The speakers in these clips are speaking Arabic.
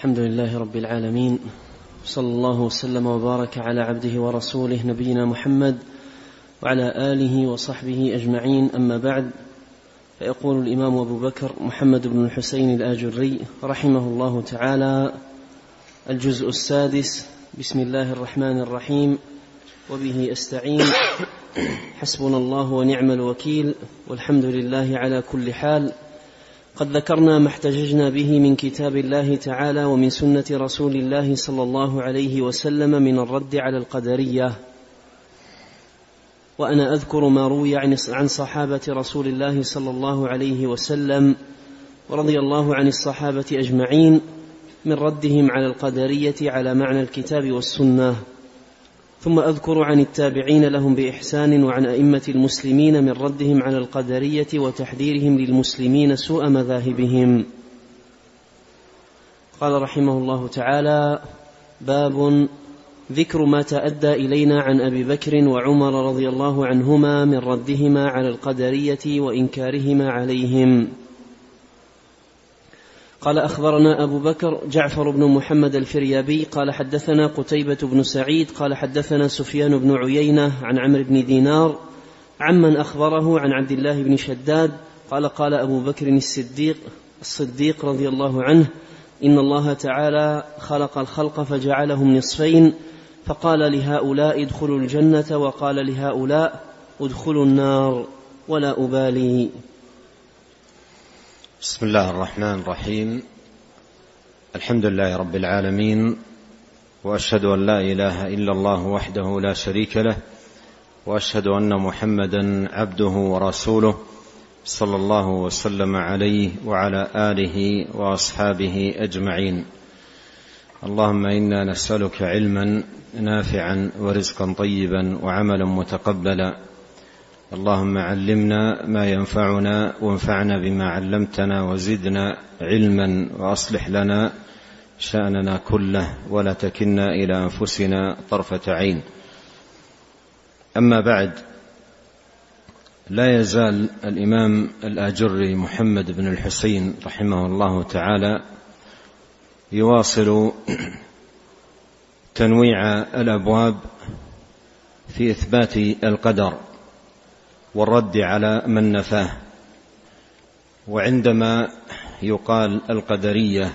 الحمد لله رب العالمين صلى الله وسلم وبارك على عبده ورسوله نبينا محمد وعلى آله وصحبه أجمعين أما بعد فيقول الإمام أبو بكر محمد بن الحسين الآجري رحمه الله تعالى الجزء السادس بسم الله الرحمن الرحيم وبه أستعين حسبنا الله ونعم الوكيل والحمد لله على كل حال. قد ذكرنا ما احتججنا به من كتاب الله تعالى ومن سنة رسول الله صلى الله عليه وسلم من الرد على القدرية. وأنا أذكر ما روي عن صحابة رسول الله صلى الله عليه وسلم ورضي الله عن الصحابة أجمعين من ردهم على القدرية على معنى الكتاب والسنة. ثم أذكر عن التابعين لهم بإحسان وعن أئمة المسلمين من ردهم على القدرية وتحذيرهم للمسلمين سوء مذاهبهم. قال رحمه الله تعالى باب ذكر ما تأدى إلينا عن أبي بكر وعمر رضي الله عنهما من ردهما على القدرية وإنكارهما عليهم. قال أخبرنا أبو بكر جعفر بن محمد الفريابي قال حدثنا قتيبة بن سعيد قال حدثنا سفيان بن عيينة عن عمرو بن دينار عمن أخبره عن عبد الله بن شداد قال قال أبو بكر الصديق الصديق رضي الله عنه إن الله تعالى خلق الخلق فجعلهم نصفين فقال لهؤلاء ادخلوا الجنة وقال لهؤلاء ادخلوا النار ولا أبالي. بسم الله الرحمن الرحيم. الحمد لله رب العالمين وأشهد أن لا إله إلا الله وحده لا شريك له وأشهد أن محمدا عبده ورسوله صلى الله وسلم عليه وعلى آله وأصحابه أجمعين. اللهم إنا نسألك علما نافعا ورزقا طيبا وعملا متقبلا اللهم علمنا ما ينفعنا وانفعنا بما علمتنا وزدنا علما وأصلح لنا شأننا كله ولا تكلنا إلى أنفسنا طرفة عين. أما بعد لا يزال الإمام الآجري محمد بن الحسين رحمه الله تعالى يواصل تنويع الأبواب في إثبات القدر. والرد على من نفاه. وعندما يقال القدرية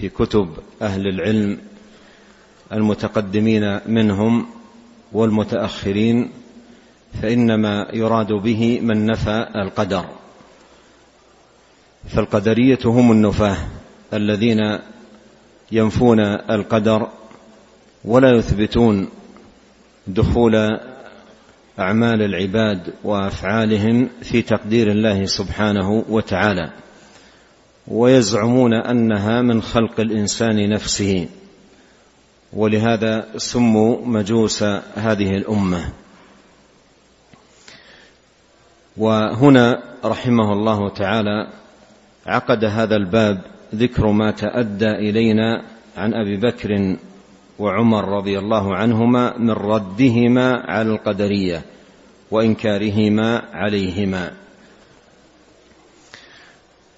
في كتب أهل العلم المتقدمين منهم والمتأخرين فإنما يراد به من نفى القدر. فالقدرية هم النفاه الذين ينفون القدر ولا يثبتون دخول أعمال العباد وأفعالهم في تقدير الله سبحانه وتعالى. ويزعمون أنها من خلق الإنسان نفسه. ولهذا سموا مجوس هذه الأمة. وهنا رحمه الله تعالى عقد هذا الباب ذكر ما تأدى إلينا عن أبي بكر وعمر رضي الله عنهما من ردهما على القدرية وإنكارهما عليهما.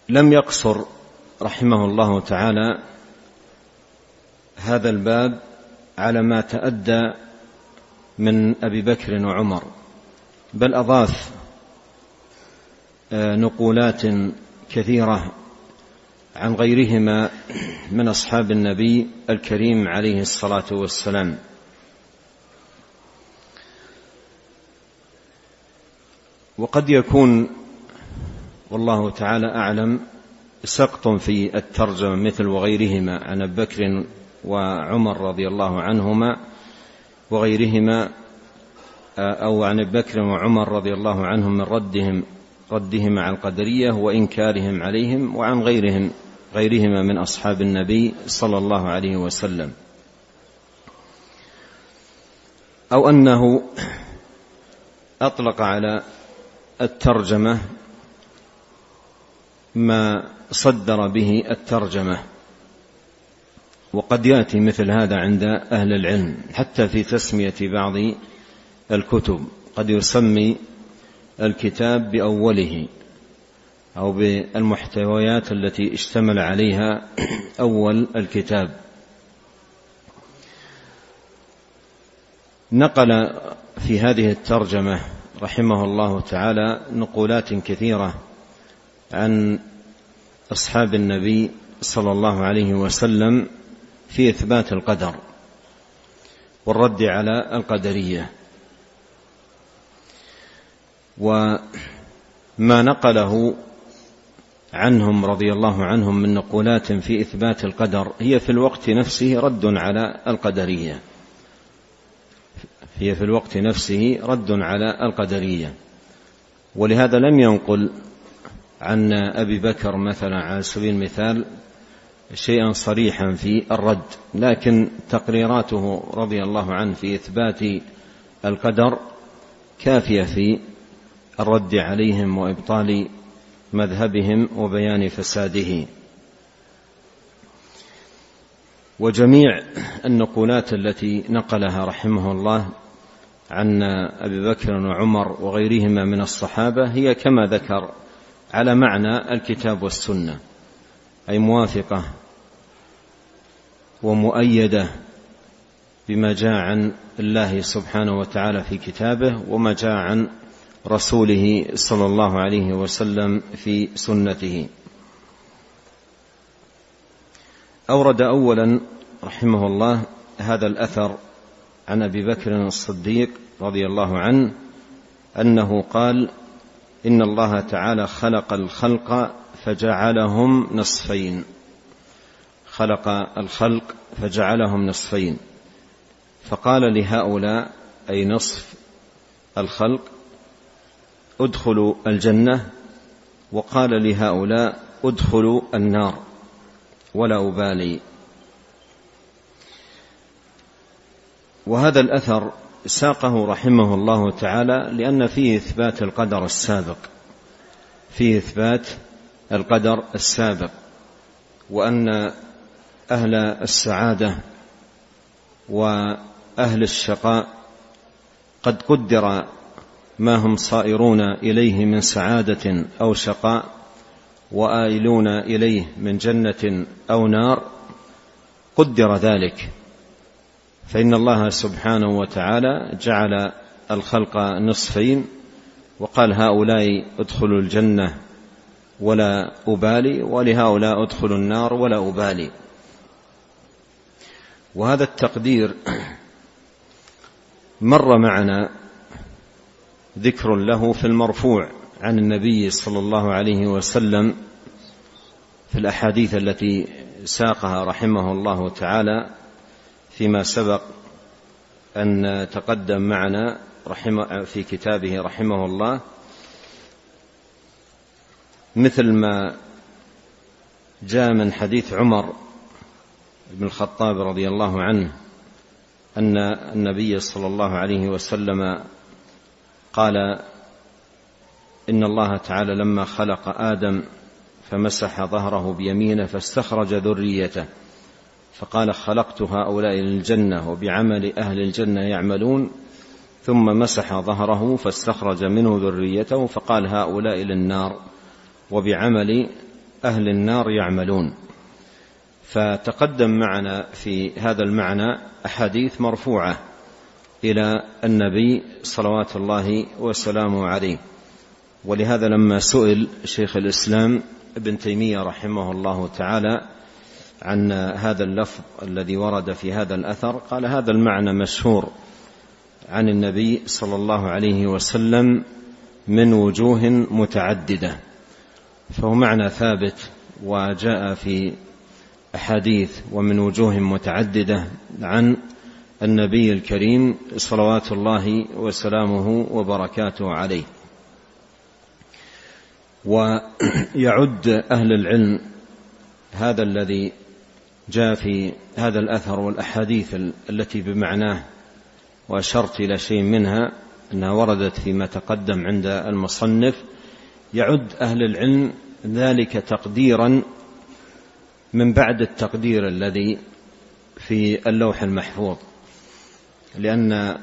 لم يقصر رحمه الله تعالى هذا الباب على ما تأدى من أبي بكر وعمر بل أضاف آه، نقولات كثيرة عن غيرهما من أصحاب النبي الكريم عليه الصلاة والسلام. وقد يكون والله تعالى أعلم سقط في الترجمة مثل وغيرهما عن أبي بكر وعمر رضي الله عنهما وغيرهما أو عن أبي بكر وعمر رضي الله عنهم من ردهم ردهم على القدرية وإنكارهم عليهم وعن غيرهم. غيرهما من أصحاب النبي صلى الله عليه وسلم. أو أنه أطلق على الترجمة ما صدر به الترجمة. وقد يأتي مثل هذا عند أهل العلم حتى في تسمية بعض الكتب. قد يسمي الكتاب بأوله. أو بالمحتويات التي اشتمل عليها أول الكتاب. نقل في هذه الترجمة رحمه الله تعالى نقولات كثيرة عن أصحاب النبي صلى الله عليه وسلم في إثبات القدر والرد على القدرية. وما نقله عنهم رضي الله عنهم من نقولات في إثبات القدر هي في الوقت نفسه رد على القدرية. هي في الوقت نفسه رد على القدرية. ولهذا لم ينقل عن أبي بكر مثلا على سبيل المثال شيئا صريحا في الرد لكن تقريراته رضي الله عنه في إثبات القدر كافية في الرد عليهم وإبطال مذهبهم وبيان فساده. وجميع النقولات التي نقلها رحمه الله عن أبي بكر وعمر وغيرهما من الصحابة هي كما ذكر على معنى الكتاب والسنة أي موافقة ومؤيدة بما جاء عن الله سبحانه وتعالى في كتابه وما جاء عن رسوله صلى الله عليه وسلم في سنته. أورد اولا رحمه الله هذا الأثر عن أبي بكر الصديق رضي الله عنه أنه قال إن الله تعالى خلق الخلق فجعلهم نصفين. خلق الخلق فجعلهم نصفين. فقال لهؤلاء أي نصف الخلق؟ ادخلوا الجنة وقال لهؤلاء ادخلوا النار ولا أبالي. وهذا الأثر ساقه رحمه الله تعالى لأن فيه إثبات القدر السابق فيه إثبات القدر السابق وأن أهل السعادة وأهل الشقاء قد قدر ما هم صائرون إليه من سعادة أو شقاء وآيلون إليه من جنة أو نار قدر ذلك. فإن الله سبحانه وتعالى جعل الخلق نصفين وقال هؤلاء ادخلوا الجنة ولا أبالي ولهؤلاء ادخلوا النار ولا أبالي. وهذا التقدير مر معنا ذكر له في المرفوع عن النبي صلى الله عليه وسلم في الأحاديث التي ساقها رحمه الله تعالى فيما سبق أن تقدم معنا رحمه في كتابه رحمه الله مثل ما جاء من حديث عمر بن الخطاب رضي الله عنه أن النبي صلى الله عليه وسلم قال إن الله تعالى لما خلق آدم فمسح ظهره بيمينه فاستخرج ذريته فقال خلقت هؤلاء للجنة وبعمل أهل الجنة يعملون ثم مسح ظهره فاستخرج منه ذريته فقال هؤلاء للنار وبعمل أهل النار يعملون. فتقدم معنا في هذا المعنى أحاديث مرفوعة إلى النبي صلوات الله وسلامه عليه. ولهذا لما سئل شيخ الإسلام ابن تيمية رحمه الله تعالى عن هذا اللفظ الذي ورد في هذا الأثر قال هذا المعنى مشهور عن النبي صلى الله عليه وسلم من وجوه متعددة. فهو معنى ثابت وجاء في أحاديث ومن وجوه متعددة عن النبي الكريم صلوات الله وسلامه وبركاته عليه. ويعد أهل العلم هذا الذي جاء في هذا الأثر والأحاديث التي بمعناه وأشرت إلى شيء منها أنها وردت فيما تقدم عند المصنف. يعد أهل العلم ذلك تقديرا من بعد التقدير الذي في اللوح المحفوظ. لأن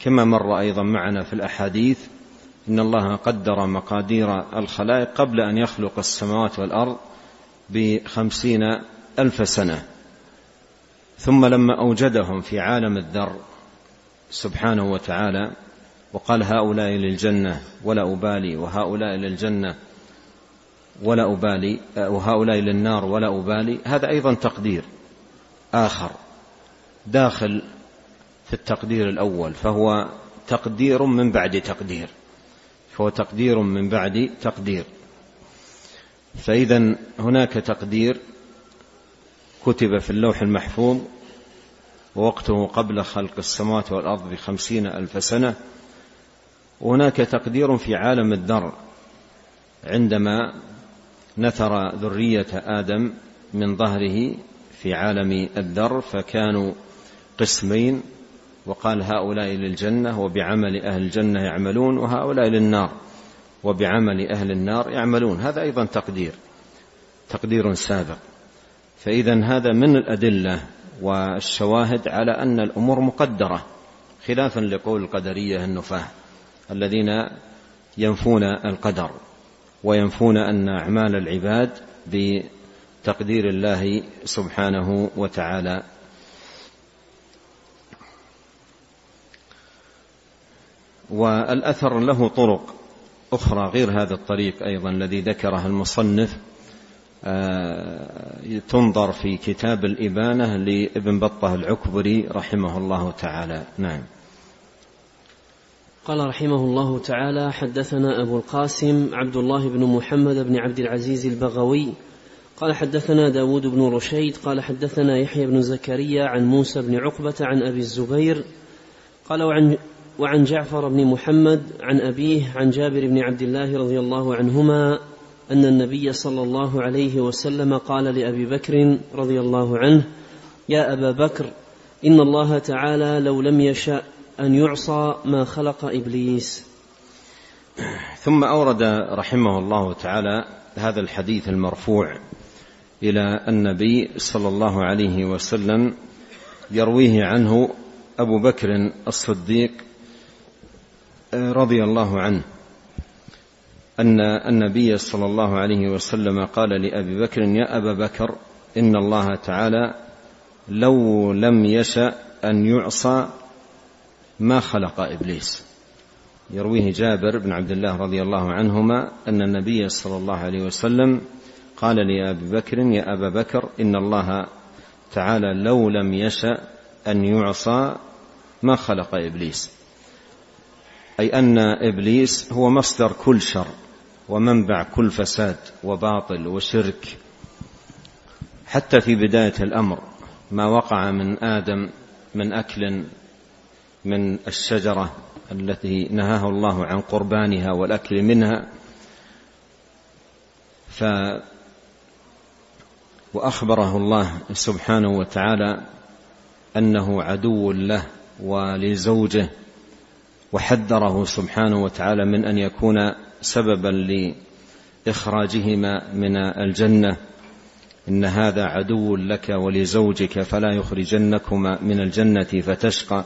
كما مر أيضا معنا في الأحاديث إن الله قدر مقادير الخلائق قبل أن يخلق السماوات والأرض بخمسين ألف سنة. ثم لما أوجدهم في عالم الذر سبحانه وتعالى وقال هؤلاء للجنة ولا أبالي وهؤلاء للجنة ولا أبالي وهؤلاء للنار ولا أبالي هذا أيضا تقدير آخر داخل في التقدير الأول فهو تقدير من بعد تقدير. فهو تقدير من بعد تقدير. فإذا هناك تقدير كتب في اللوح المحفوظ ووقته قبل خلق السماوات والأرض بخمسين ألف سنة. وهناك تقدير في عالم الذر عندما نثر ذرية آدم من ظهره في عالم الذر فكانوا قسمين. وقال هؤلاء للجنة وبعمل أهل الجنة يعملون وهؤلاء للنار وبعمل أهل النار يعملون. هذا أيضا تقدير تقدير سابق. فإذا هذا من الأدلة والشواهد على أن الأمور مقدرة خلافا لقول القدرية النفاة الذين ينفون القدر وينفون أن أعمال العباد بتقدير الله سبحانه وتعالى. والأثر له طرق أخرى غير هذا الطريق أيضا الذي ذكره المصنف آه، تنظر في كتاب الإبانة لابن بطة العكبري رحمه الله تعالى. نعم. قال رحمه الله تعالى حدثنا أبو القاسم عبد الله بن محمد بن عبد العزيز البغوي قال حدثنا داود بن رشيد قال حدثنا يحيى بن زكريا عن موسى بن عقبة عن أبي الزبير قال وعن, وعن جعفر بن محمد عن أبيه عن جابر بن عبد الله رضي الله عنهما أن النبي صلى الله عليه وسلم قال لأبي بكر رضي الله عنه يا أبا بكر إن الله تعالى لو لم يشأ أن يعصى ما خلق إبليس. ثم أورد رحمه الله تعالى هذا الحديث المرفوع إلى النبي صلى الله عليه وسلم يرويه عنه أبو بكر الصديق رضي الله عنه أن النبي صلى الله عليه وسلم قال لأبي بكر يا أبا بكر إن الله تعالى لو لم يشأ أن يعصى ما خلق إبليس. يرويه جابر بن عبد الله رضي الله عنهما أن النبي صلى الله عليه وسلم قال لأبي بكر يا أبا بكر إن الله تعالى لو لم يشأ أن يعصى ما خلق إبليس. أي أن إبليس هو مصدر كل شر ومنبع كل فساد وباطل وشرك. حتى في بداية الأمر ما وقع من آدم من أكل من الشجرة التي نهاه الله عن قربانها والأكل منها. ف وأخبره الله سبحانه وتعالى أنه عدو له ولزوجه وحذره سبحانه وتعالى من أن يكون سببا لإخراجهما من الجنة. إن هذا عدو لك ولزوجك فلا يخرجنكما من الجنة فتشقى.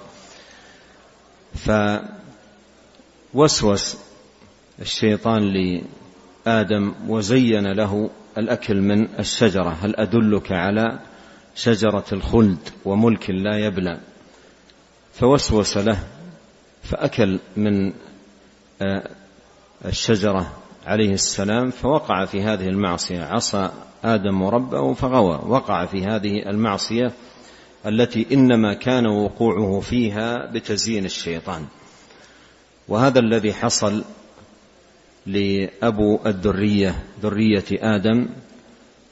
فوسوس الشيطان لآدم وزين له الأكل من الشجرة. هل أدلك على شجرة الخلد وملك لا يبلى؟ فوسوس له فأكل من آه، الشجرة عليه السلام فوقع في هذه المعصية. عصى آدم ربه فغوى. وقع في هذه المعصية التي إنما كان وقوعه فيها بتزيين الشيطان. وهذا الذي حصل لأبو الذرية ذرية آدم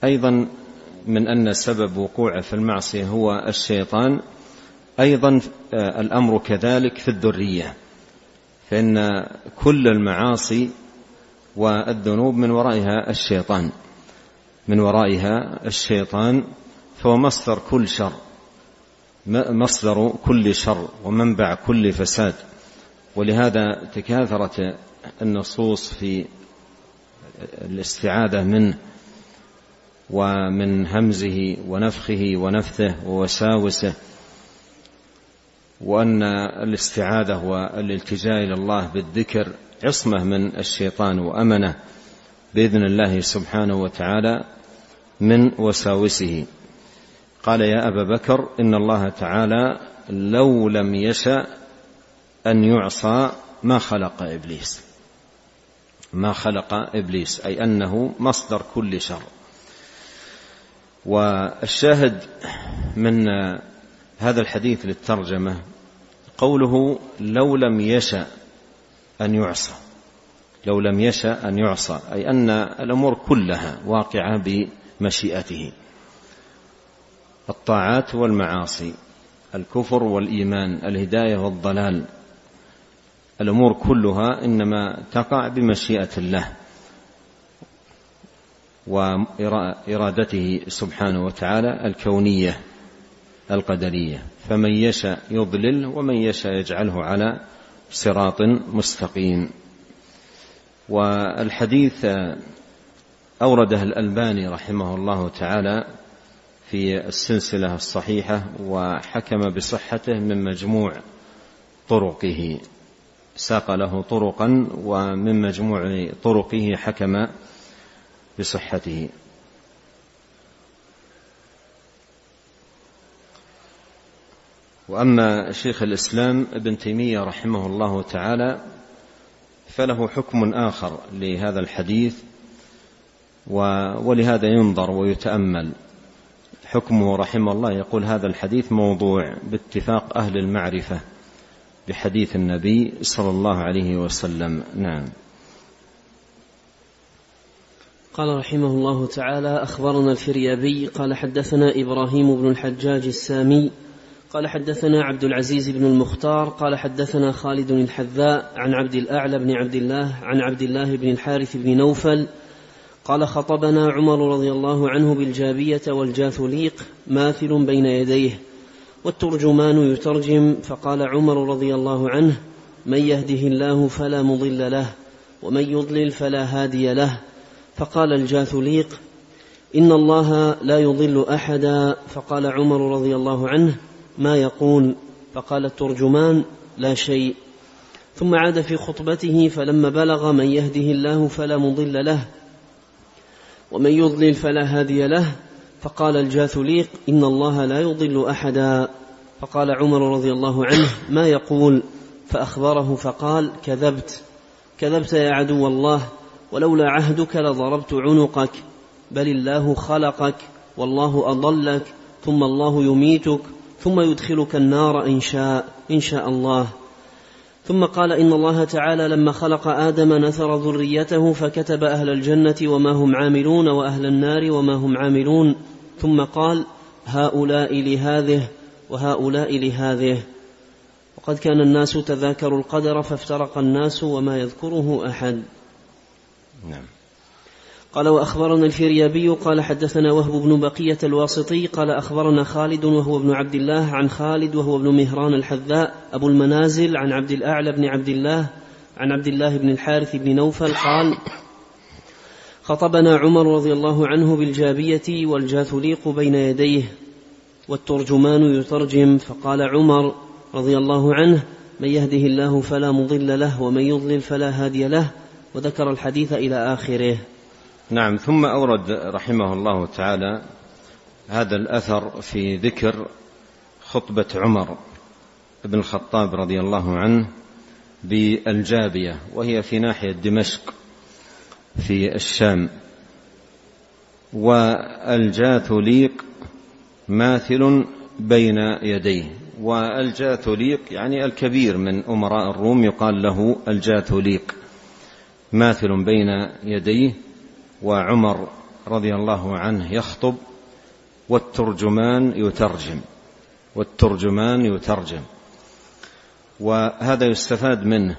أيضا من أن سبب وقوعه في المعصية هو الشيطان. أيضا آه، الأمر كذلك في الذرية فإن كل المعاصي والذنوب من ورائها الشيطان. من ورائها الشيطان فهو مصدر كل شر مصدر كل شر ومنبع كل فساد. ولهذا تكاثرت النصوص في الاستعاذة منه ومن همزه ونفخه ونفثه ووساوسه وأن الاستعاذة والالتجاء إلى الله بالذكر عصمة من الشيطان وأمنة بإذن الله سبحانه وتعالى من وساوسه. قال يا أبا بكر إن الله تعالى لو لم يشأ أن يعصى ما خلق إبليس. ما خلق إبليس أي أنه مصدر كل شر. والشاهد من هذا الحديث للترجمة. قوله لو لم يشأ أن يعصى. لو لم يشأ أن يعصى. أي أن الأمور كلها واقعة بمشيئته. الطاعات والمعاصي الكفر والإيمان الهداية والضلال. الأمور كلها إنما تقع بمشيئة الله وإرادته سبحانه وتعالى الكونية. القدرية. فمن يشاء يضلل ومن يشاء يجعله على صراط مستقيم. والحديث أورده الألباني رحمه الله تعالى في السلسلة الصحيحة وحكم بصحته من مجموع طرقه. ساق له طرقا ومن مجموع طرقه حكم بصحته. واما شيخ الإسلام ابن تيمية رحمه الله تعالى فله حكم آخر لهذا الحديث ولهذا ينظر ويتأمل. حكمه رحمه الله يقول هذا الحديث موضوع باتفاق أهل المعرفة بحديث النبي صلى الله عليه وسلم. نعم. قال رحمه الله تعالى أخبرنا الفريابي قال حدثنا إبراهيم بن الحجاج السامي قال حدثنا عبد العزيز بن المختار قال حدثنا خالد الحذاء عن عبد الأعلى بن عبد الله عن عبد الله بن الحارث بن نوفل قال خطبنا عمر رضي الله عنه بالجابية والجاثليق ماثل بين يديه والترجمان يترجم فقال عمر رضي الله عنه من يهده الله فلا مضل له ومن يضلل فلا هادي له. فقال الجاثليق إن الله لا يضل أحدا. فقال عمر رضي الله عنه ما يقول فقال الترجمان لا شيء. ثم عاد في خطبته فلما بلغ من يهده الله فلا مضل له ومن يضلل فلا هادي له. فقال الجاثليق إن الله لا يضل أحدا. فقال عمر رضي الله عنه ما يقول؟ فأخبره فقال كذبت. كذبت يا عدو الله ولولا عهدك لضربت عنقك. بل الله خلقك والله أضلك ثم الله يميتك. ثم يدخلك النار إن شاء إن شاء الله. ثم قال إن الله تعالى لما خلق آدم نثر ذريته فكتب أهل الجنة وما هم عاملون وأهل النار وما هم عاملون. ثم قال هؤلاء لهذه وهؤلاء لهذه. وقد كان الناس تذاكروا القدر فافترق الناس وما يذكره أحد. نعم. قال وأخبرنا الفيريابي قال حدثنا وهب بن بقية الواسطي قال أخبرنا خالد وهو ابن عبد الله عن خالد وهو ابن مهران الحذاء أبو المنازل عن عبد الأعلى بن عبد الله عن عبد الله بن الحارث بن نوفل قال خطبنا عمر رضي الله عنه بالجابية والجاثليق بين يديه والترجمان يترجم فقال عمر رضي الله عنه من يهده الله فلا مضل له ومن يضلل فلا هادي له وذكر الحديث إلى آخره. نعم ثم أورد رحمه الله تعالى هذا الأثر في ذكر خطبة عمر بن الخطاب رضي الله عنه بالجابية وهي في ناحية دمشق في الشام. والجاثليق ماثل بين يديه. والجاثليق يعني الكبير من أمراء الروم يقال له الجاثليق ماثل بين يديه. وعمر رضي الله عنه يخطب والترجمان يترجم والترجمان يترجم. وهذا يستفاد منه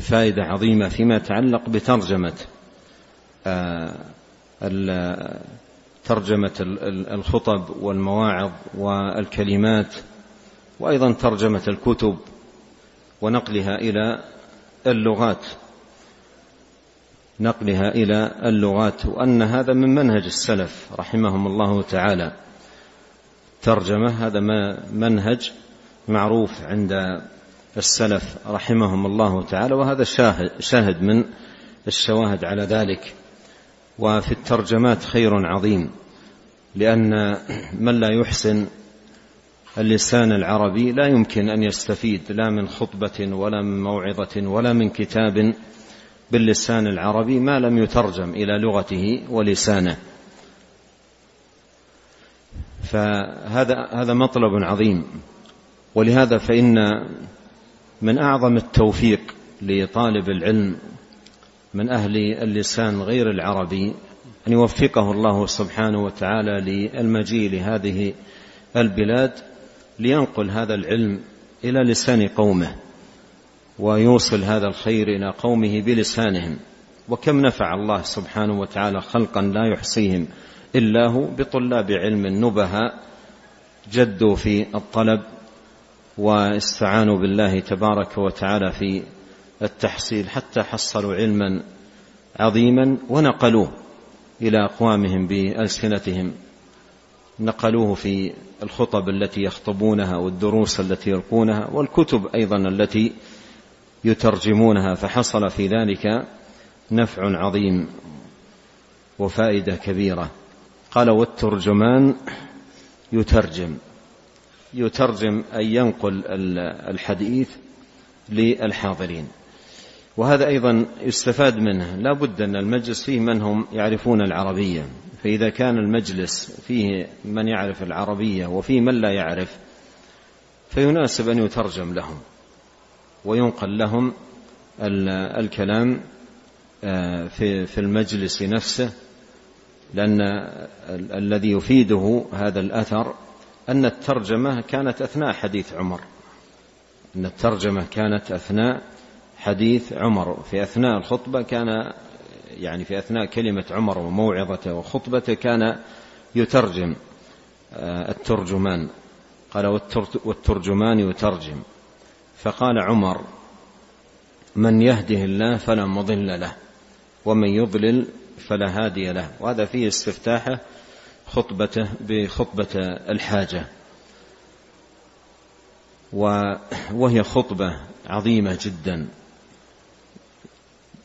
فائدة عظيمة فيما يتعلق بترجمة آه، ترجمة الخطب والمواعظ والكلمات وأيضا ترجمة الكتب ونقلها إلى اللغات. نقلها إلى اللغات وأن هذا من منهج السلف رحمهم الله تعالى. الترجمة هذا منهج معروف عند السلف رحمهم الله تعالى وهذا شاهد, شاهد من الشواهد على ذلك. وفي الترجمات خير عظيم لأن من لا يحسن اللسان العربي لا يمكن أن يستفيد لا من خطبة ولا من موعظة ولا من كتاب باللسان العربي ما لم يترجم إلى لغته ولسانه. فهذا هذا مطلب عظيم. ولهذا فإن من أعظم التوفيق لطالب العلم من أهل اللسان غير العربي أن يوفقه الله سبحانه وتعالى للمجيء لهذه البلاد لينقل هذا العلم إلى لسان قومه. ويوصل هذا الخير إلى قومه بلسانهم. وكم نفع الله سبحانه وتعالى خلقا لا يحصيهم إلا هو بطلاب علم نبهاء جدوا في الطلب واستعانوا بالله تبارك وتعالى في التحصيل حتى حصلوا علما عظيما ونقلوه إلى أقوامهم بألسنتهم. نقلوه في الخطب التي يخطبونها والدروس التي يلقونها والكتب أيضا التي يترجمونها فحصل في ذلك نفع عظيم وفائدة كبيرة. قال والترجمان يترجم يترجم أي ينقل الحديث للحاضرين. وهذا أيضا يستفاد منه. لا بد أن المجلس فيه من هم يعرفون العربية. فإذا كان المجلس فيه من يعرف العربية وفيه من لا يعرف فيناسب أن يترجم لهم. وينقل لهم الكلام آه، في المجلس نفسه لأن الذي يفيده هذا الأثر أن الترجمة كانت أثناء حديث عمر. أن الترجمة كانت أثناء حديث عمر. في أثناء الخطبة كان يعني في أثناء كلمة عمر وموعظته وخطبته كان يترجم آه، الترجمان. قال والترجمان يترجم. فقال عمر من يهده الله فلا مضل له ومن يضلل فلا هادي له. وهذا فيه استفتاحه خطبته بخطبة الحاجة. وهي خطبة عظيمة جدا.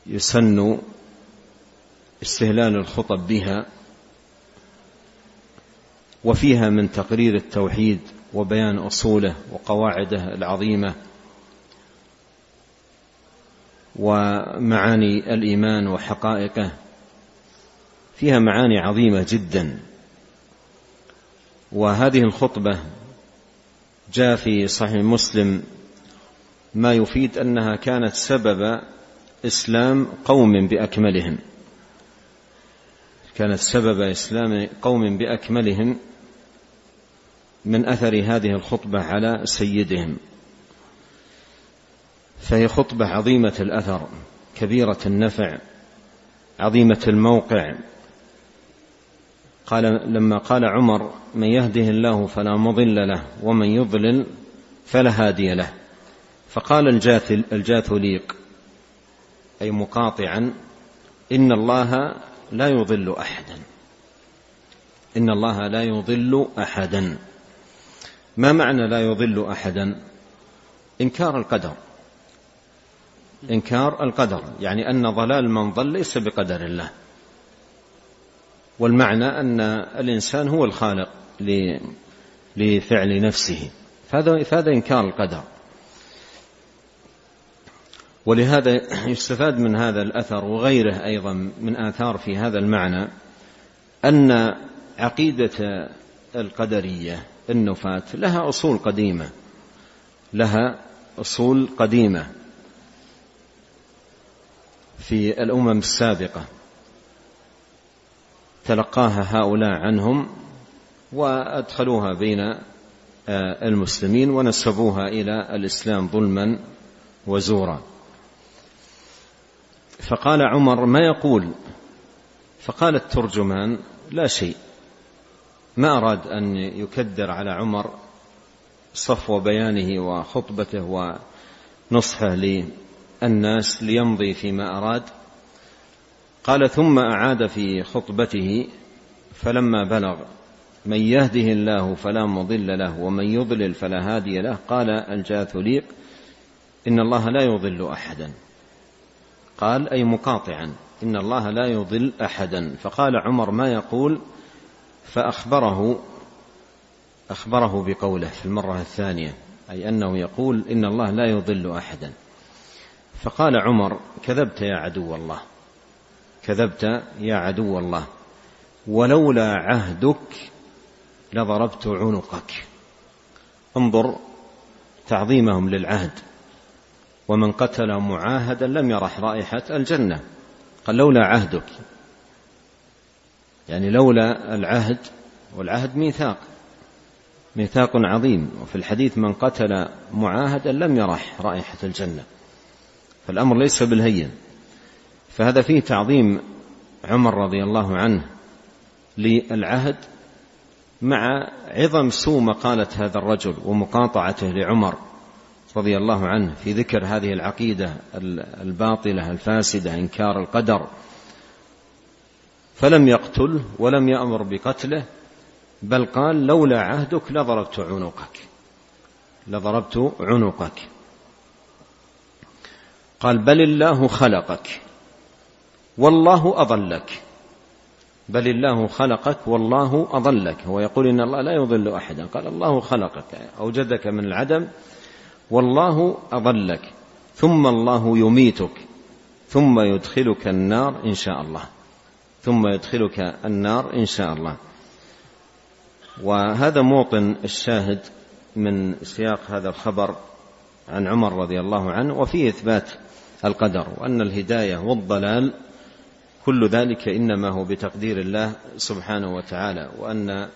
يسن استهلال الخطب بها وفيها من تقرير التوحيد وبيان أصوله وقواعده العظيمة. ومعاني الإيمان وحقائقه. فيها معاني عظيمة جدا. وهذه الخطبة جاء في صحيح مسلم ما يفيد أنها كانت سبب إسلام قوم بأكملهم. كانت سبب إسلام قوم بأكملهم من أثر هذه الخطبة على سيدهم. فهي خطبة عظيمة الأثر كبيرة النفع عظيمة الموقع. قال لما قال عمر من يهده الله فلا مضل له ومن يضلل فلا هادي له. فقال الجاثليق أي مقاطعا إن الله لا يضل أحدا. إن الله لا يضل أحدا. ما معنى لا يضل أحدا؟ إنكار القدر. إنكار القدر يعني أن ضلال من ضل ليس بقدر الله. والمعنى أن الإنسان هو الخالق لفعل نفسه. فهذا فهذا إنكار القدر. ولهذا يستفاد من هذا الأثر وغيره أيضا من آثار في هذا المعنى أن عقيدة القدرية النفاة لها أصول قديمة لها أصول قديمة. في الأمم السابقة. تلقاها هؤلاء عنهم وأدخلوها بين آه، المسلمين ونسبوها إلى الإسلام ظلما وزورا. فقال عمر ما يقول؟ فقال الترجمان لا شيء. ما أراد أن يكدر على عمر صفو بيانه وخطبته ونصحه للناس ليمضي فيما أراد. قال ثم أعاد في خطبته فلما بلغ من يهده الله فلا مضل له ومن يضلل فلا هادي له. قال الجاثليق إن الله لا يضل أحدا. قال أي مقاطعا إن الله لا يضل أحدا. فقال عمر ما يقول؟ فأخبره أخبره بقوله في المرة الثانية أي أنه يقول إن الله لا يضل أحدا. فقال عمر كذبت يا عدو الله كذبت يا عدو الله ولولا عهدك لضربت عنقك. انظر تعظيمهم للعهد ومن قتل معاهدا لم يرح رائحة الجنة. قال لولا عهدك. يعني لولا العهد والعهد ميثاق ميثاق عظيم. وفي الحديث من قتل معاهدا لم يرح رائحة الجنة. فالأمر ليس بالهين. فهذا فيه تعظيم عمر رضي الله عنه للعهد مع عظم سوء مقالة هذا الرجل ومقاطعته لعمر رضي الله عنه في ذكر هذه العقيدة الباطلة الفاسدة إنكار القدر. فلم يقتله ولم يأمر بقتله بل قال لولا عهدك لضربت عنقك. لضربت عنقك. قال بل الله خلقك والله أضلك. بل الله خلقك والله أضلك. هو يقول إن الله لا يضل أحدا. قال الله خلقك أوجدك من العدم والله أضلك. ثم الله يميتك ثم يدخلك النار إن شاء الله. ثم يدخلك النار إن شاء الله. وهذا موطن الشاهد من سياق هذا الخبر عن عمر رضي الله عنه وفيه إثبات القدر وأن الهداية والضلال كل ذلك إنما هو بتقدير الله سبحانه وتعالى وأن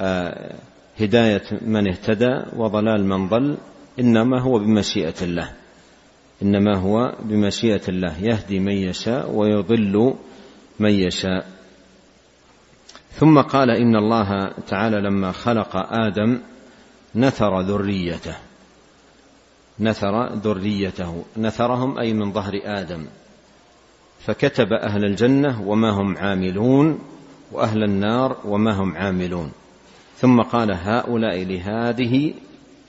آه، هداية من اهتدى وضلال من ضل إنما هو بمشيئة الله إنما هو بمشيئة الله يهدي من يشاء ويضل من يشاء. ثم قال إن الله تعالى لما خلق آدم نثر ذريته. نثر ذريته. نثرهم أي من ظهر آدم. فكتب أهل الجنة وما هم عاملون وأهل النار وما هم عاملون. ثم قال هؤلاء لهذه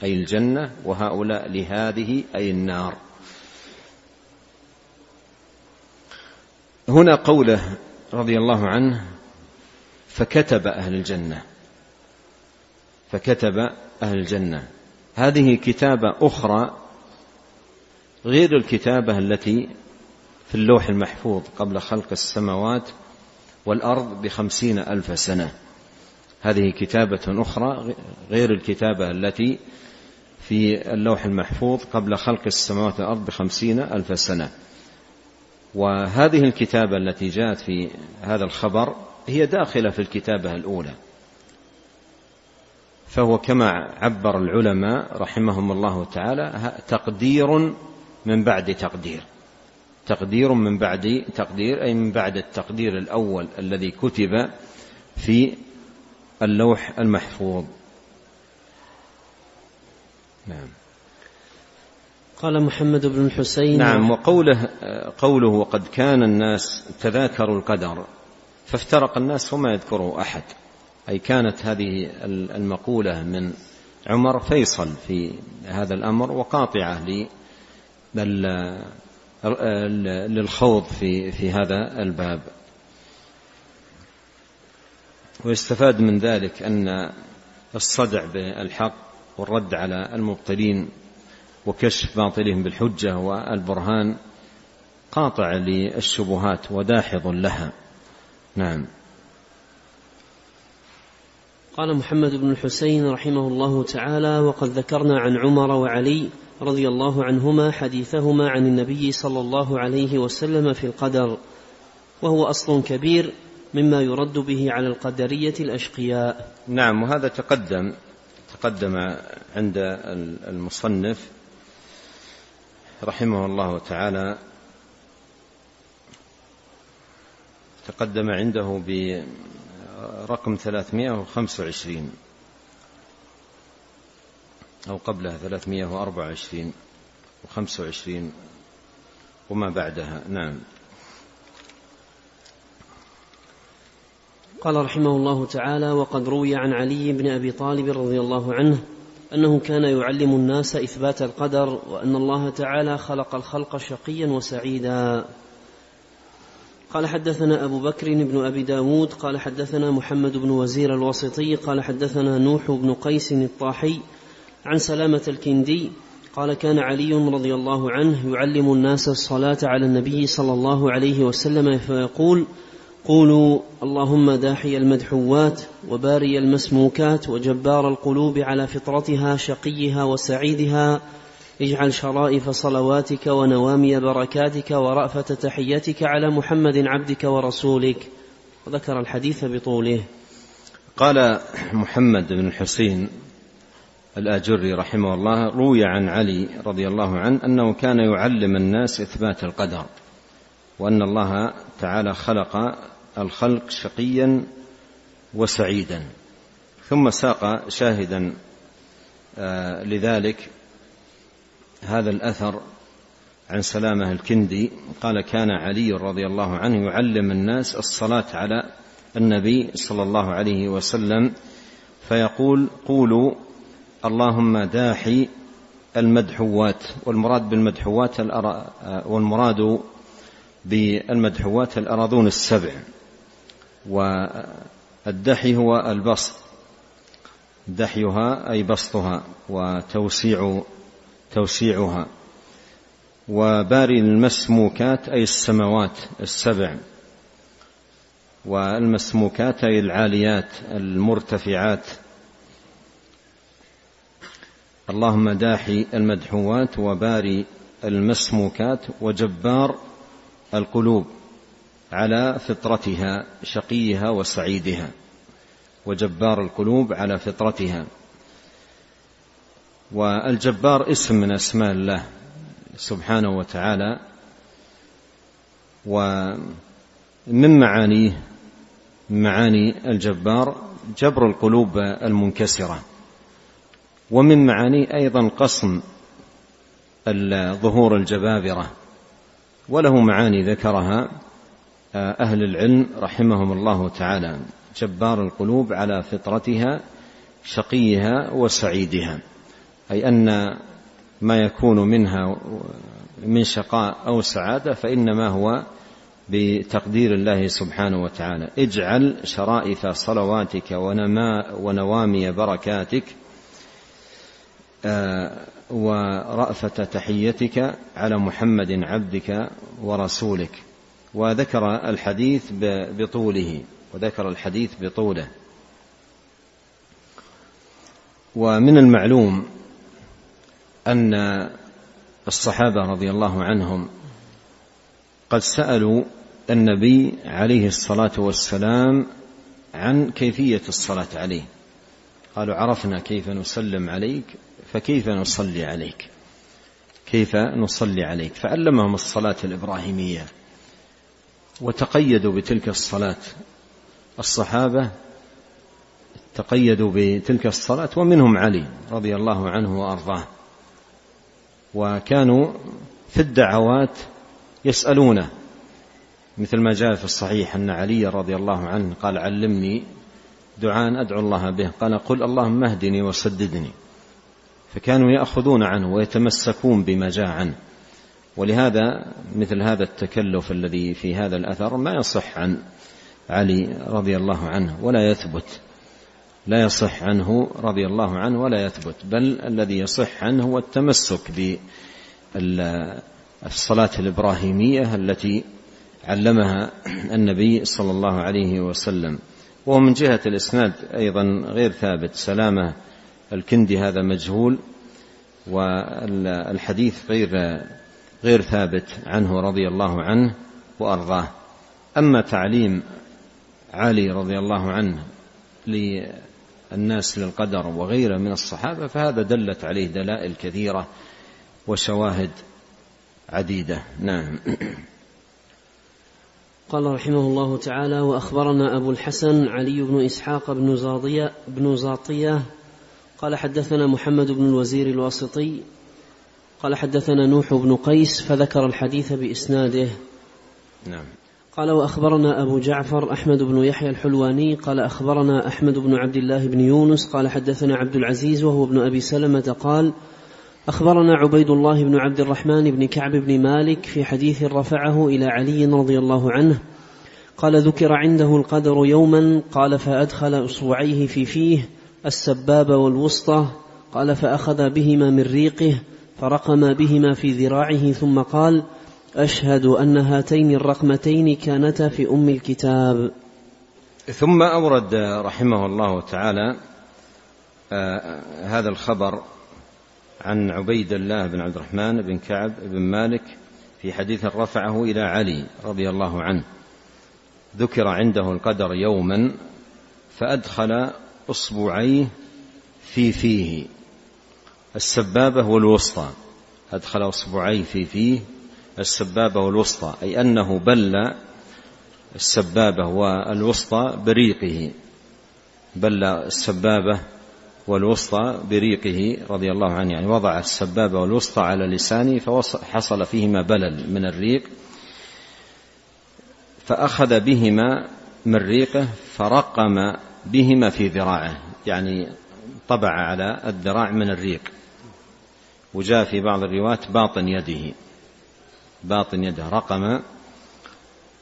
أي الجنة وهؤلاء لهذه أي النار. هنا قوله رضي الله عنه فكتب أهل الجنة. فكتب أهل الجنة. هذه كتابة أخرى غير الكتابة التي في اللوح المحفوظ قبل خلق السماوات والأرض بخمسين ألف سنة. هذه كتابة أخرى غير الكتابة التي في اللوح المحفوظ قبل خلق السماوات والأرض بخمسين ألف سنة. وهذه الكتابة التي جاءت في هذا الخبر هي داخلة في الكتابة الأولى. فهو كما عبر العلماء رحمهم الله تعالى تقدير من بعد تقدير. تقدير من بعد تقدير أي من بعد التقدير الأول الذي كتب في اللوح المحفوظ. نعم. قال محمد بن الحسين. نعم وقوله قوله وقد كان الناس تذاكروا القدر فافترق الناس وما يذكره أحد. أي كانت هذه المقولة من عمر فيصل في هذا الأمر وقاطعة للخوض في في هذا الباب. ويستفاد من ذلك أن الصدع بالحق والرد على المبطلين وكشف باطلهم بالحجة والبرهان قاطع للشبهات وداحض لها. نعم. قال محمد بن الحسين رحمه الله تعالى وقد ذكرنا عن عمر وعلي رضي الله عنهما حديثهما عن النبي صلى الله عليه وسلم في القدر وهو أصل كبير مما يرد به على القدرية الأشقياء. نعم وهذا تقدم تقدم عند المصنف رحمه الله تعالى تقدم عنده برقم 325 أو قبلها 324 و25 وما بعدها. نعم. قال رحمه الله تعالى وقد روي عن علي بن أبي طالب رضي الله عنه أنه كان يعلم الناس إثبات القدر وأن الله تعالى خلق الخلق شقيا وسعيدا. قال حدثنا أبو بكر بن أبي داود قال حدثنا محمد بن وزير الواسطي قال حدثنا نوح بن قيس الطاحي عن سلامة الكندي قال كان علي رضي الله عنه يعلم الناس الصلاة على النبي صلى الله عليه وسلم فيقول قولوا اللهم داحي المدحوات وباري المسموكات وجبار القلوب على فطرتها شقيها وسعيدها اجعل شرائف صلواتك ونوامي بركاتك ورأفة تحيتك على محمد عبدك ورسولك. وذكر الحديث بطوله. قال محمد بن الحسين الآجري رحمه الله روي عن علي رضي الله عنه أنه كان يعلم الناس إثبات القدر وأن الله تعالى خلق الخلق شقيا وسعيدا ثم ساق شاهدا آه، لذلك هذا الأثر عن سلامة الكندي. قال كان علي رضي الله عنه يعلم الناس الصلاة على النبي صلى الله عليه وسلم فيقول قولوا اللهم داحي المدحوات والمراد بالمدحوات والمراد بالمدحوات الأراضون السبع. والدحي هو البسط. دحيها أي بسطها وتوسيع توسيعها. وباري المسموكات أي السماوات السبع. والمسموكات أي العاليات المرتفعات. اللهم داحي المدحوات وباري المسموكات وجبار القلوب على فطرتها شقيها وسعيدها. وجبار القلوب على فطرتها. والجبار اسم من أسماء الله سبحانه وتعالى. ومن معانيه معاني الجبار جبر القلوب المنكسرة. ومن معانيه أيضا قصم ظهور الجبابرة وله معاني ذكرها أهل العلم رحمهم الله تعالى جبار القلوب على فطرتها شقيها وسعيدها أي أن ما يكون منها من شقاء أو سعادة فإنما هو بتقدير الله سبحانه وتعالى. اجعل شرائف صلواتك ونما ونوامي بركاتك آه، ورأفة تحيتك على محمد عبدك ورسولك. وذكر الحديث بطوله وذكر الحديث بطوله. ومن المعلوم أن الصحابة رضي الله عنهم قد سألوا النبي عليه الصلاة والسلام عن كيفية الصلاة عليه. قالوا عرفنا كيف نسلم عليك فكيف نصلي عليك؟ كيف نصلي عليك؟ فعلمهم الصلاة الإبراهيمية وتقيدوا بتلك الصلاة. الصحابة تقيدوا بتلك الصلاة ومنهم علي رضي الله عنه وأرضاه. وكانوا في الدعوات يسألونه مثل ما جاء في الصحيح أن علي رضي الله عنه قال علمني دعاء أدعو الله به. قال قل اللهم اهدني وسددني. فكانوا يأخذون عنه ويتمسكون بما جاء عنه. ولهذا مثل هذا التكلف الذي في هذا الأثر ما يصح عن علي رضي الله عنه ولا يثبت. لا يصح عنه رضي الله عنه ولا يثبت بل الذي يصح عنه هو التمسك بالصلاة الإبراهيمية التي علمها النبي صلى الله عليه وسلم. ومن جهة الإسناد أيضا غير ثابت سلامة الكندي هذا مجهول والحديث غير غير ثابت عنه رضي الله عنه وأرضاه. أما تعليم علي رضي الله عنه الناس للقدر وغيره من الصحابة فهذا دلت عليه دلائل كثيرة وشواهد عديدة. نعم. قال رحمه الله تعالى وأخبرنا أبو الحسن علي بن إسحاق بن زاضية بن زاطية قال حدثنا محمد بن الوزير الواسطي قال حدثنا نوح بن قيس فذكر الحديث بإسناده. نعم. قال وأخبرنا أبو جعفر أحمد بن يحيى الحلواني قال أخبرنا أحمد بن عبد الله بن يونس قال حدثنا عبد العزيز وهو ابن أبي سلمة قال أخبرنا عبيد الله بن عبد الرحمن بن كعب بن مالك في حديث رفعه إلى علي رضي الله عنه قال ذكر عنده القدر يوما قال فأدخل إصبعيه في فيه السبابة والوسطى قال فأخذ بهما من ريقه فرقم بهما في ذراعه ثم قال أشهد أن هاتين الرقمتين كانتا في أم الكتاب. ثم أورد رحمه الله تعالى آه هذا الخبر عن عبيد الله بن عبد الرحمن بن كعب بن مالك في حديث رفعه إلى علي رضي الله عنه. ذكر عنده القدر يوما فأدخل إصبعيه في فيه. السبابة والوسطى. أدخل إصبعيه في فيه. السبابة والوسطى. أي أنه بل السبابة والوسطى بريقه. بل السبابة والوسطى بريقه رضي الله عنه. يعني وضع السبابة والوسطى على لسانه فحصل فيهما بلل من الريق. فأخذ بهما من ريقه فرقم بهما في ذراعه يعني طبع على الذراع من الريق. وجاء في بعض الروايات باطن يده باطن يده رقم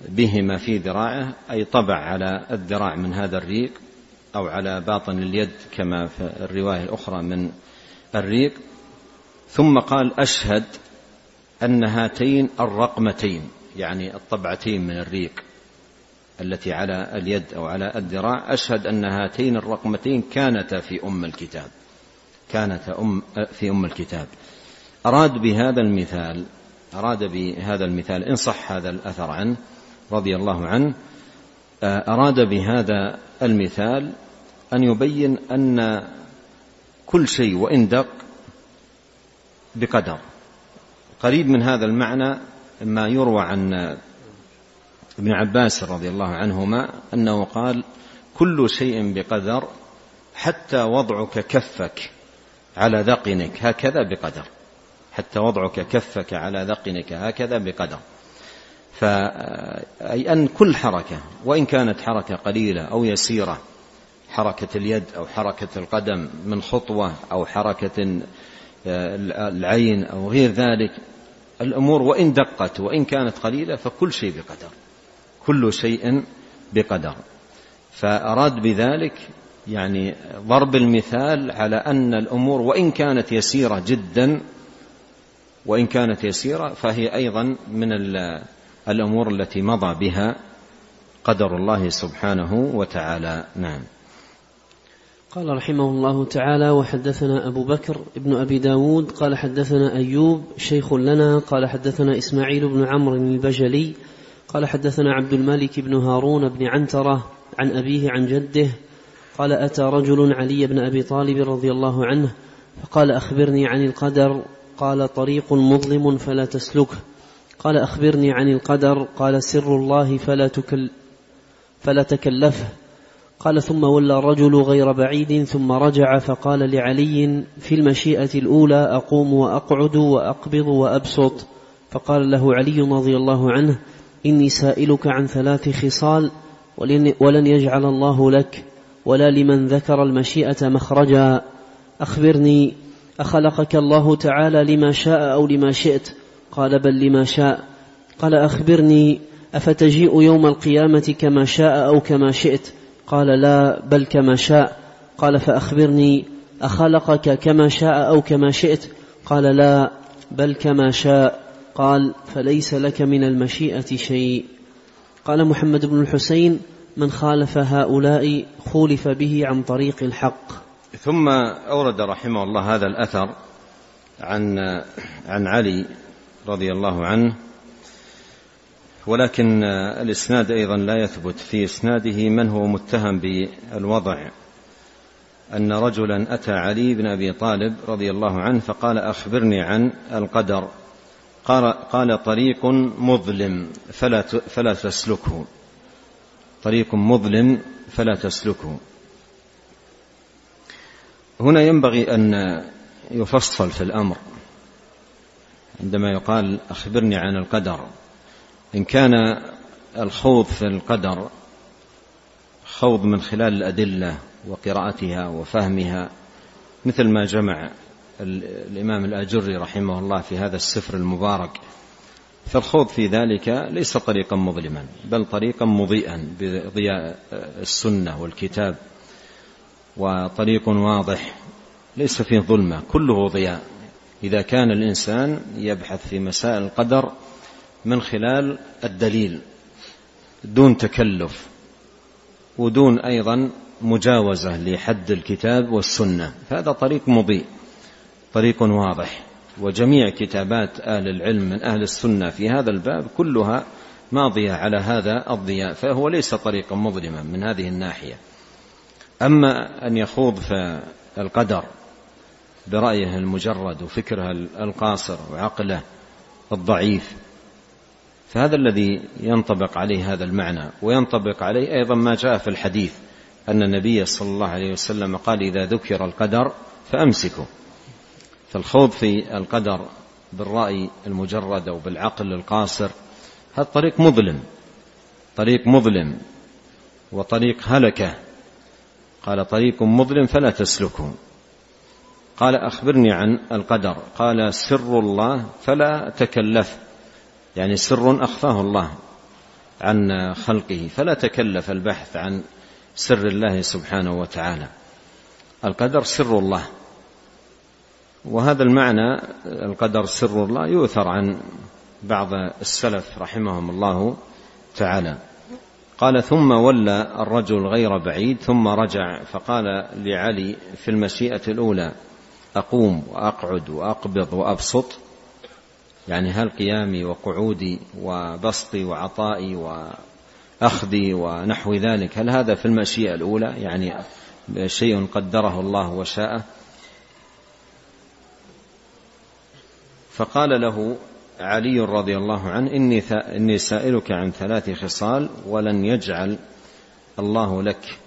بهما في ذراعه أي طبع على الذراع من هذا الريق أو على باطن اليد كما في الرواية الأخرى من الريق. ثم قال أشهد أن هاتين الرقمتين يعني الطبعتين من الريق. التي على اليد أو على الذراع أشهد أن هاتين الرقمتين كانتا في أم الكتاب. كانتا أم في أم الكتاب. أراد بهذا المثال أراد بهذا المثال إن صح هذا الأثر عنه رضي الله عنه أراد بهذا المثال أن يبين أن كل شيء وإن دق بقدر. قريب من هذا المعنى ما يروى عن ابن عباس رضي الله عنهما أنه قال كل شيء بقدر حتى وضعك كفك على ذقنك هكذا بقدر. حتى وضعك كفك على ذقنك هكذا بقدر. فأي أن كل حركة وإن كانت حركة قليلة أو يسيرة حركة اليد أو حركة القدم من خطوة أو حركة العين أو غير ذلك الأمور وإن دقت وإن كانت قليلة فكل شيء بقدر. كل شيء بقدر. فأراد بذلك يعني ضرب المثال على أن الأمور وإن كانت يسيرة جدا وإن كانت يسيرة فهي أيضا من الأمور التي مضى بها قدر الله سبحانه وتعالى. نعم. قال رحمه الله تعالى وحدثنا أبو بكر ابن أبي داود قال حدثنا أيوب شيخ لنا قال حدثنا إسماعيل بن عمرو البجلي قال حدثنا عبد الملك بن هارون بن عنترة عن أبيه عن جده قال أتى رجل علي بن أبي طالب رضي الله عنه فقال أخبرني عن القدر قال طريق مظلم فلا تسلكه قال أخبرني عن القدر قال سر الله فلا تكل فلا تكلفه قال ثم ولى الرجل غير بعيد ثم رجع فقال لعلي في المشيئة الأولى أقوم وأقعد وأقبض وأبسط فقال له علي رضي الله عنه إني سائلك عن ثلاث خصال ولن, يجعل الله لك ولا لمن ذكر المشيئة مخرجا. أخبرني أخلقك الله تعالى لما شاء أو لما شئت؟ قال بل لما شاء. قال أخبرني أفتجيء يوم القيامة كما شاء أو كما شئت؟ قال لا بل كما شاء. قال فأخبرني أخلقك كما شاء أو كما شئت؟ قال لا بل كما شاء. قال فليس لك من المشيئة شيء. قال محمد بن الحسين من خالف هؤلاء خولف به عن طريق الحق. ثم أورد رحمه الله هذا الأثر عن عن علي رضي الله عنه ولكن الإسناد أيضا لا يثبت. في إسناده من هو متهم بالوضع؟ أن رجلا أتى علي بن أبي طالب رضي الله عنه فقال أخبرني عن القدر. قال, قال طريق مظلم فلا فلا تسلكه. طريق مظلم فلا تسلكه. هنا ينبغي أن يفصل في الأمر. عندما يقال أخبرني عن القدر إن كان الخوض في القدر خوض من خلال الأدلة وقراءتها وفهمها مثل ما جمع الإمام الآجري رحمه الله في هذا السفر المبارك. فالخوض في ذلك ليس طريقا مظلما بل طريقا مضيئا بضياء السنة والكتاب. وطريق واضح ليس فيه ظلمة كله ضياء. إذا كان الإنسان يبحث في مسائل القدر من خلال الدليل دون تكلف ودون أيضا مجاوزة لحد الكتاب والسنة فهذا طريق مضيء. طريق واضح. وجميع كتابات أهل العلم من أهل السنة في هذا الباب كلها ماضية على هذا الضياء فهو ليس طريقا مظلما من هذه الناحية. أما أن يخوض في القدر برأيه المجرد وفكره القاصر وعقله الضعيف فهذا الذي ينطبق عليه هذا المعنى. وينطبق عليه أيضا ما جاء في الحديث أن النبي صلى الله عليه وسلم قال إذا ذكر القدر فأمسكوا فالخوض في القدر بالرأي المجرد أو بالعقل القاصر هذا طريق مظلم طريق مظلم وطريق هلكة. قال طريق مظلم فلا تسلكوا قال أخبرني عن القدر. قال سر الله فلا تكلف يعني سر أخفاه الله عن خلقه فلا تكلف البحث عن سر الله سبحانه وتعالى. القدر سر الله. وهذا المعنى القدر سر الله يؤثر عن بعض السلف رحمهم الله تعالى. قال ثم ولى الرجل غير بعيد ثم رجع فقال لعلي في المشيئة الأولى أقوم وأقعد وأقبض وأبسط يعني هل قيامي وقعودي وبسطي وعطائي وأخذي ونحو ذلك هل هذا في المشيئة الأولى؟ يعني شيء قدره الله وشاءه. فقال له علي رضي الله عنه إني, إني سائلك عن ثلاث خصال ولن يجعل الله لك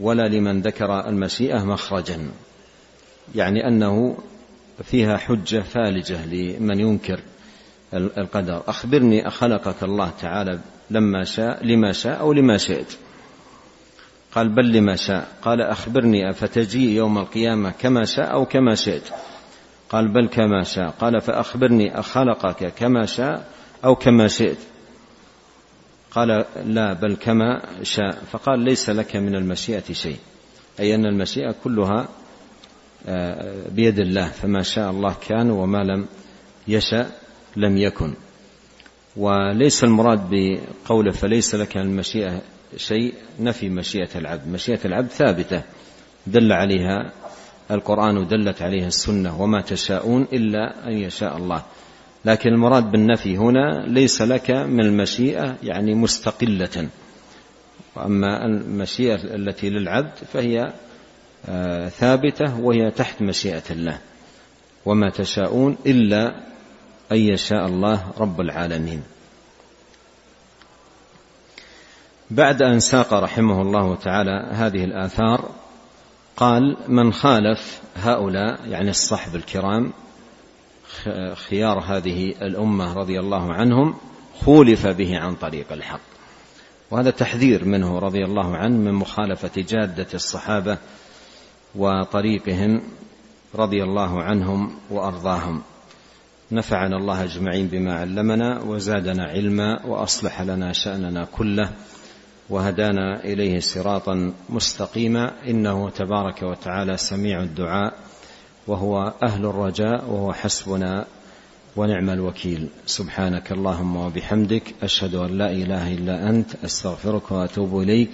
ولا لمن ذكر المشيئة مخرجا. يعني أنه فيها حجة فالجة لمن ينكر القدر. أخبرني أخلقك الله تعالى لما شاء لما شاء أو لما شئت. قال بل لما شاء. قال أخبرني أفتجي يوم القيامة كما شاء أو كما شئت. قال بل كما شاء. قال فأخبرني أخلقك كما شاء أو كما شئت. قال لا بل كما شاء. فقال ليس لك من المشيئة شيء. أي أن المشيئة كلها آه، بيد الله. فما شاء الله كان وما لم يشأ لم يكن. وليس المراد بقوله فليس لك من المشيئة شيء نفي مشيئة العبد. مشيئة العبد ثابتة دل عليها القرآن ودلت عليها السنة وما تشاءون إلا أن يشاء الله. لكن المراد بالنفي هنا ليس لك من المشيئة يعني مستقلة. وأما المشيئة التي للعبد فهي آه، ثابتة وهي تحت مشيئة الله. وما تشاءون إلا أن يشاء الله رب العالمين. بعد أن ساق رحمه الله تعالى هذه الآثار قال من خالف هؤلاء يعني الصحب الكرام خيار هذه الأمة رضي الله عنهم خولف به عن طريق الحق. وهذا تحذير منه رضي الله عنه من مخالفة جادة الصحابة وطريقهم رضي الله عنهم وأرضاهم. نفعنا الله أجمعين بما علمنا وزادنا علما وأصلح لنا شأننا كله. وهدانا إليه صراطا مستقيما. إنه تبارك وتعالى سميع الدعاء وهو أهل الرجاء وهو حسبنا ونعم الوكيل. سبحانك اللهم وبحمدك أشهد أن لا إله إلا أنت أستغفرك وأتوب إليك.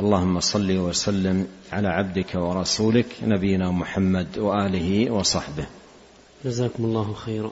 اللهم صل وسلم على عبدك ورسولك نبينا محمد وآله وصحبه. جزاكم الله خيرا.